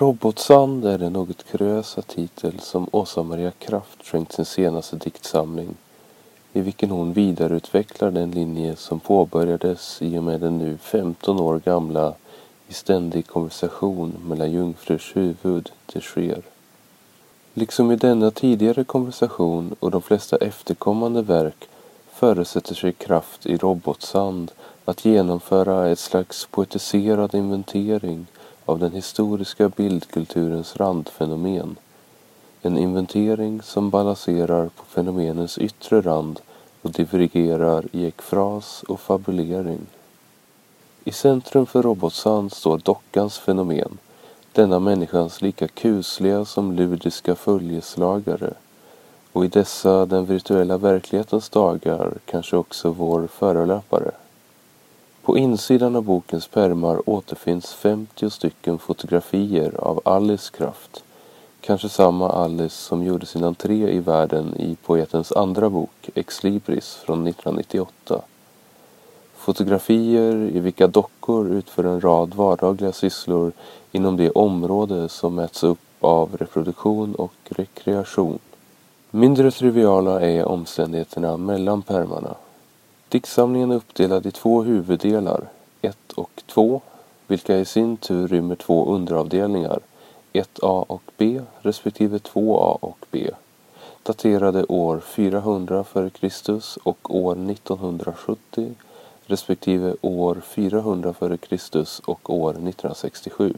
Robotsand är den något kuriösa titel som Åsa Maria Kraft skänkt sin senaste diktsamling i vilken hon vidareutvecklar den linje som påbörjades i och med den nu 15 år gamla i ständig konversation mellan jungfrurs huvud det sker. Liksom i denna tidigare konversation och de flesta efterkommande verk förutsätter sig kraft i robotsand att genomföra ett slags poetiserad inventering av den historiska bildkulturens randfenomen. En inventering som balanserar på fenomenens yttre rand och divergerar i ekfras och fabulering. I centrum för robotsand står dockans fenomen, denna människans lika kusliga som ludiska följeslagare och i dessa den virtuella verklighetens dagar kanske också vår förelöpare. På insidan av bokens pärmar återfinns 50 stycken fotografier av Alice Kraft. Kanske samma Alice som gjorde sin entré i världen i poetens andra bok Ex Libris från 1998. Fotografier i vilka dockor utför en rad vardagliga sysslor inom det område som mäts upp av reproduktion och rekreation. Mindre triviala är omständigheterna mellan pärmarna. Diktsamlingen är uppdelad i två huvuddelar, 1 och 2, vilka i sin tur rymmer två underavdelningar, 1a och b respektive 2a och b, daterade år 400 f.Kr. och år 1970 respektive år 400 f.Kr. och år 1967.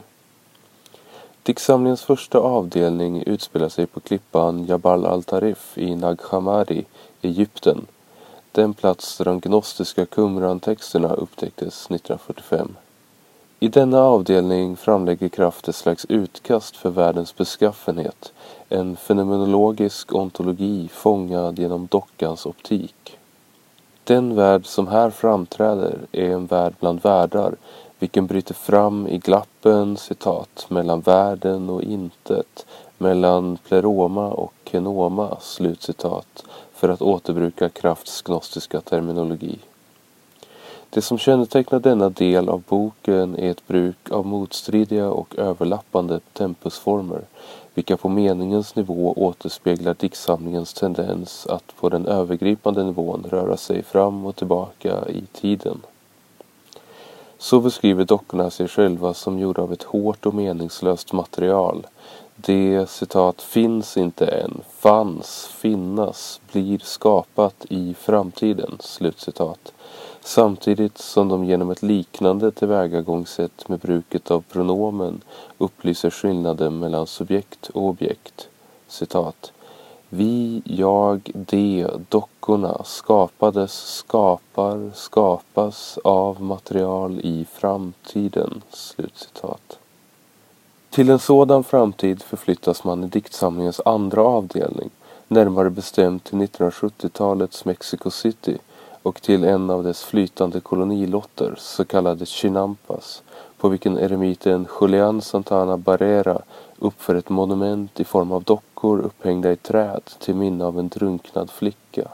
Diktsamlingens första avdelning utspelar sig på klippan Jabal al-Tarif i Nag Hammadi, Egypten den plats där de gnostiska Qumran-texterna upptäcktes 1945. I denna avdelning framlägger Kraft ett slags utkast för världens beskaffenhet, en fenomenologisk ontologi fångad genom dockans optik. Den värld som här framträder är en värld bland världar, vilken bryter fram i glappen citat, mellan världen och intet, mellan pleroma och kenoma, slutcitat, för att återbruka Krafts gnostiska terminologi. Det som kännetecknar denna del av boken är ett bruk av motstridiga och överlappande tempusformer, vilka på meningens nivå återspeglar diktsamlingens tendens att på den övergripande nivån röra sig fram och tillbaka i tiden. Så beskriver dockorna sig själva som gjorda av ett hårt och meningslöst material, det citat finns inte än, fanns, finnas, blir skapat i framtiden. Slutcitat. Samtidigt som de genom ett liknande tillvägagångssätt med bruket av pronomen upplyser skillnaden mellan subjekt och objekt. Citat. Vi, jag, de, dockorna skapades, skapar, skapas av material i framtiden. Slutcitat. Till en sådan framtid förflyttas man i diktsamlingens andra avdelning, närmare bestämt till 1970-talets Mexico City och till en av dess flytande kolonilotter, så kallade Chinampas, på vilken eremiten Julian Santana Barrera uppför ett monument i form av dockor upphängda i träd till minne av en drunknad flicka.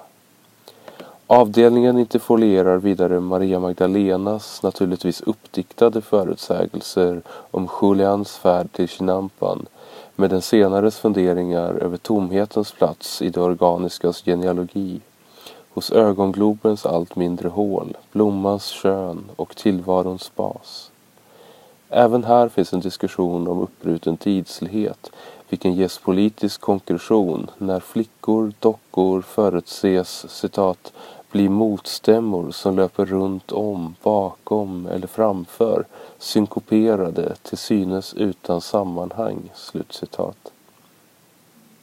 Avdelningen interfolierar vidare Maria Magdalenas naturligtvis uppdiktade förutsägelser om Julians färd till Chinampan med den senares funderingar över tomhetens plats i det organiskas genealogi hos ögonglobens allt mindre hål, blommans kön och tillvarons bas. Även här finns en diskussion om uppbruten tidslighet vilken ges politisk konkretion när flickor, dockor förutses citat bli motstämmor som löper runt om, bakom eller framför, synkoperade, till synes utan sammanhang." Slutcitat.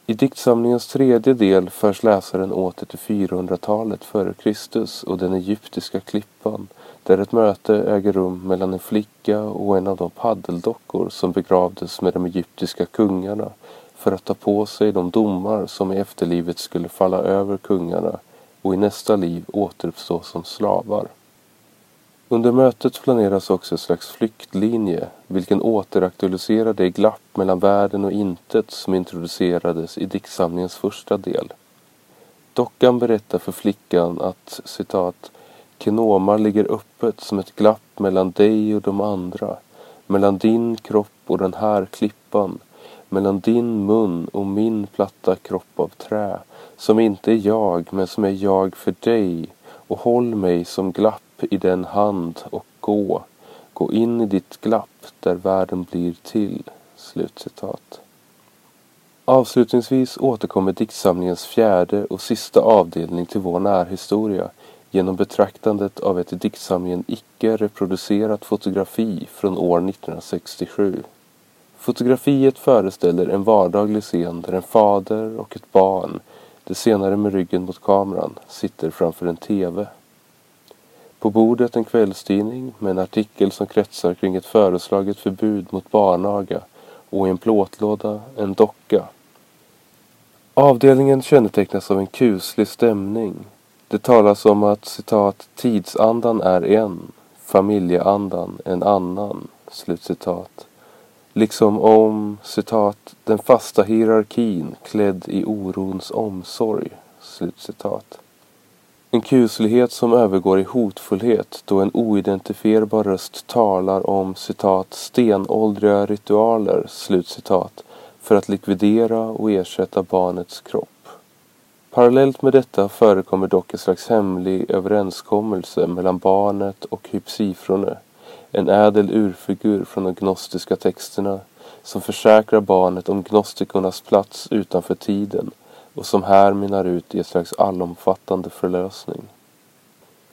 I diktsamlingens tredje del förs läsaren åter till 400-talet före Kristus och den egyptiska klippan där ett möte äger rum mellan en flicka och en av de paddeldockor som begravdes med de egyptiska kungarna för att ta på sig de domar som i efterlivet skulle falla över kungarna och i nästa liv återuppstå som slavar. Under mötet planeras också ett slags flyktlinje vilken återaktualiserar det glapp mellan världen och intet som introducerades i diktsamlingens första del. Dockan berättar för flickan att citat Kenoma ligger öppet som ett glapp mellan dig och de andra. mellan din kropp och den här klippan, mellan din mun och min platta kropp av trä, som inte är jag, men som är jag för dig, och håll mig som glapp i den hand och gå, gå in i ditt glapp där världen blir till. Slutcitat. Avslutningsvis återkommer diktsamlingens fjärde och sista avdelning till vår närhistoria genom betraktandet av ett i diktsamlingen icke reproducerat fotografi från år 1967. Fotografiet föreställer en vardaglig scen där en fader och ett barn, det senare med ryggen mot kameran, sitter framför en TV. På bordet en kvällstidning med en artikel som kretsar kring ett föreslaget förbud mot barnaga och i en plåtlåda en docka. Avdelningen kännetecknas av en kuslig stämning. Det talas om att citat tidsandan är en, familjeandan en annan. Slutcitat. Liksom om citat den fasta hierarkin klädd i orons omsorg. Slutcitat. En kuslighet som övergår i hotfullhet då en oidentifierbar röst talar om citat stenåldriga ritualer slutcitat för att likvidera och ersätta barnets kropp. Parallellt med detta förekommer dock en slags hemlig överenskommelse mellan barnet och Hypsifrone, en ädel urfigur från de gnostiska texterna som försäkrar barnet om gnostikernas plats utanför tiden och som här mynnar ut i ett slags allomfattande förlösning.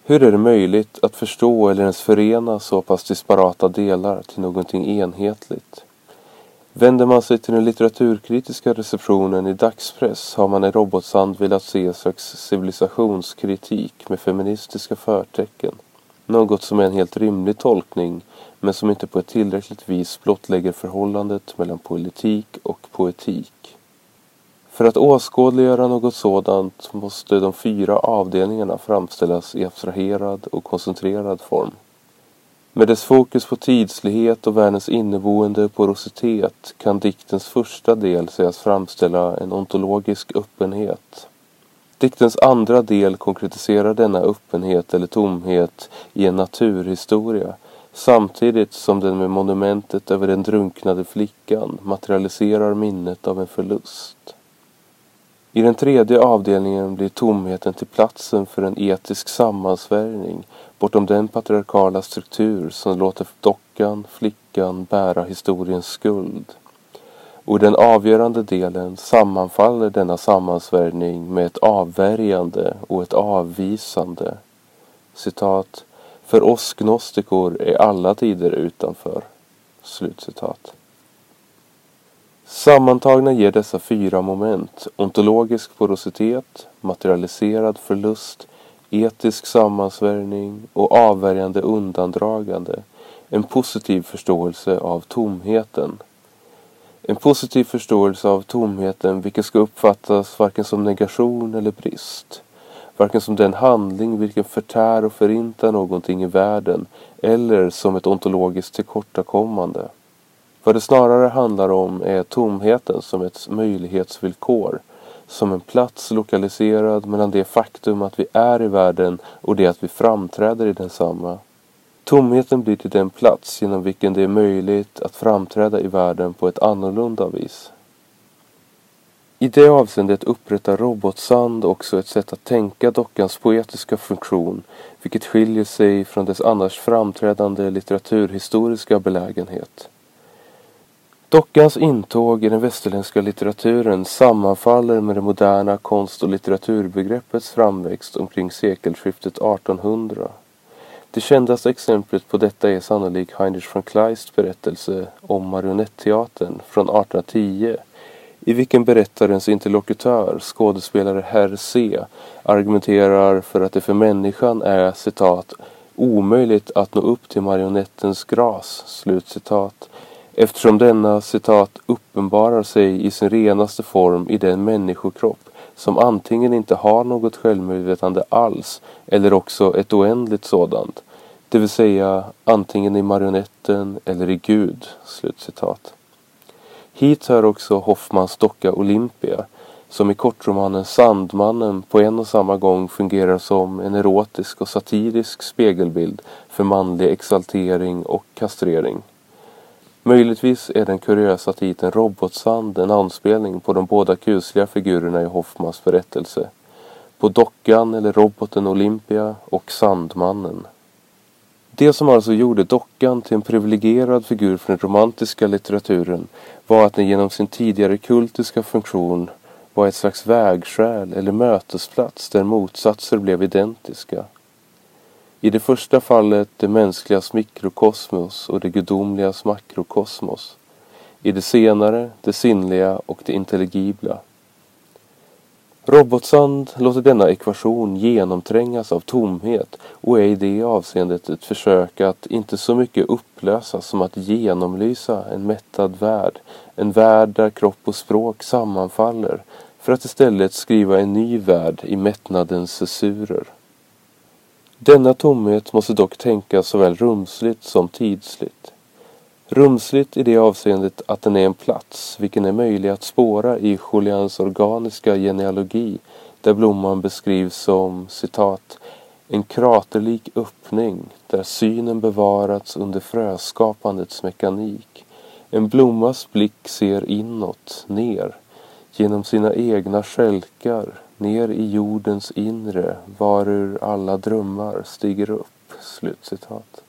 Hur är det möjligt att förstå eller ens förena så pass disparata delar till någonting enhetligt? Vänder man sig till den litteraturkritiska receptionen i dagspress har man i Robotsand velat se ett slags civilisationskritik med feministiska förtecken. Något som är en helt rimlig tolkning men som inte på ett tillräckligt vis blottlägger förhållandet mellan politik och poetik. För att åskådliggöra något sådant måste de fyra avdelningarna framställas i abstraherad och koncentrerad form. Med dess fokus på tidslighet och världens inneboende porositet kan diktens första del sägas framställa en ontologisk öppenhet. Diktens andra del konkretiserar denna öppenhet eller tomhet i en naturhistoria samtidigt som den med monumentet över den drunknade flickan materialiserar minnet av en förlust. I den tredje avdelningen blir tomheten till platsen för en etisk sammansvärjning bortom den patriarkala struktur som låter dockan, flickan bära historiens skuld. Och i den avgörande delen sammanfaller denna sammansvärjning med ett avvärjande och ett avvisande. Citat. För oss gnostikor är alla tider utanför. Slutcitat. Sammantagna ger dessa fyra moment ontologisk porositet, materialiserad förlust, etisk sammansvärjning och avvärjande undandragande en positiv förståelse av tomheten. En positiv förståelse av tomheten vilken ska uppfattas varken som negation eller brist. Varken som den handling vilken förtär och förintar någonting i världen eller som ett ontologiskt tillkortakommande. Vad det snarare handlar om är tomheten som ett möjlighetsvillkor. Som en plats lokaliserad mellan det faktum att vi är i världen och det att vi framträder i densamma. Tomheten blir till den plats genom vilken det är möjligt att framträda i världen på ett annorlunda vis. I det avseendet upprättar Robotsand också ett sätt att tänka dockans poetiska funktion, vilket skiljer sig från dess annars framträdande litteraturhistoriska belägenhet. Dockans intåg i den västerländska litteraturen sammanfaller med det moderna konst- och litteraturbegreppets framväxt omkring sekelskiftet 1800. Det kändaste exemplet på detta är sannolikt Heinrich von Kleists berättelse om marionetteatern från 1810 i vilken berättarens interlokutör, skådespelare Herr C, argumenterar för att det för människan är citat omöjligt att nå upp till marionettens gras, slut citat, eftersom denna citat uppenbarar sig i sin renaste form i den människokropp som antingen inte har något självmedvetande alls eller också ett oändligt sådant, det vill säga antingen i marionetten eller i Gud. Slutcitat. Hit hör också Hoffmans docka Olympia som i kortromanen Sandmannen på en och samma gång fungerar som en erotisk och satirisk spegelbild för manlig exaltering och kastrering. Möjligtvis är den kuriösa titeln Robotsand en anspelning på de båda kusliga figurerna i Hoffmans berättelse. På dockan eller roboten Olympia och Sandmannen. Det som alltså gjorde dockan till en privilegierad figur för den romantiska litteraturen var att den genom sin tidigare kultiska funktion var ett slags vägskäl eller mötesplats där motsatser blev identiska. I det första fallet det mänskligas mikrokosmos och det gudomligas makrokosmos. I det senare det sinnliga och det intelligibla. Robotsand låter denna ekvation genomträngas av tomhet och är i det avseendet ett försök att inte så mycket upplösa som att genomlysa en mättad värld. En värld där kropp och språk sammanfaller för att istället skriva en ny värld i mättnadens susurer. Denna tomhet måste dock tänkas såväl rumsligt som tidsligt. Rumsligt i det avseendet att den är en plats vilken är möjlig att spåra i Julians organiska genealogi där blomman beskrivs som citat en kraterlik öppning där synen bevarats under fröskapandets mekanik. En blommas blick ser inåt, ner, genom sina egna skälkar, ner i jordens inre, varur alla drömmar stiger upp. Slutcitat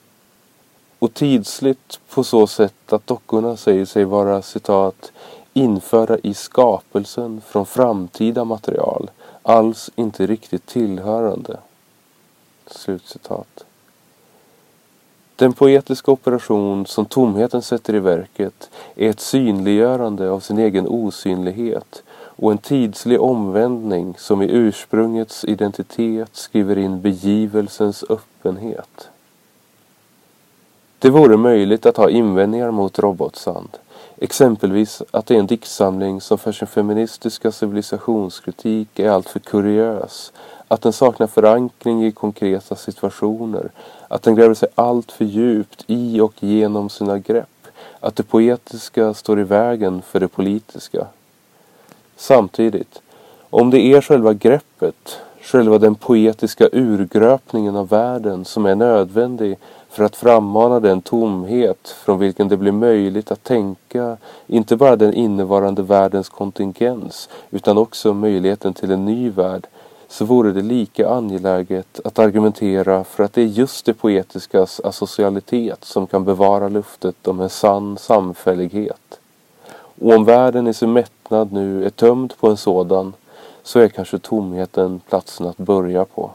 och tidsligt på så sätt att dockorna säger sig vara citat införda i skapelsen från framtida material alls inte riktigt tillhörande. Slutcitat. Den poetiska operation som tomheten sätter i verket är ett synliggörande av sin egen osynlighet och en tidslig omvändning som i ursprungets identitet skriver in begivelsens öppenhet. Det vore möjligt att ha invändningar mot robotsand. Exempelvis att det är en diktsamling som för sin feministiska civilisationskritik är alltför kuriös. Att den saknar förankring i konkreta situationer. Att den gräver sig allt för djupt i och genom sina grepp. Att det poetiska står i vägen för det politiska. Samtidigt, om det är själva greppet, själva den poetiska urgröpningen av världen som är nödvändig för att frammana den tomhet från vilken det blir möjligt att tänka inte bara den innevarande världens kontingens utan också möjligheten till en ny värld så vore det lika angeläget att argumentera för att det är just det poetiskas asocialitet som kan bevara luftet om en sann samfällighet. Och om världen i sin mättnad nu är tömd på en sådan så är kanske tomheten platsen att börja på.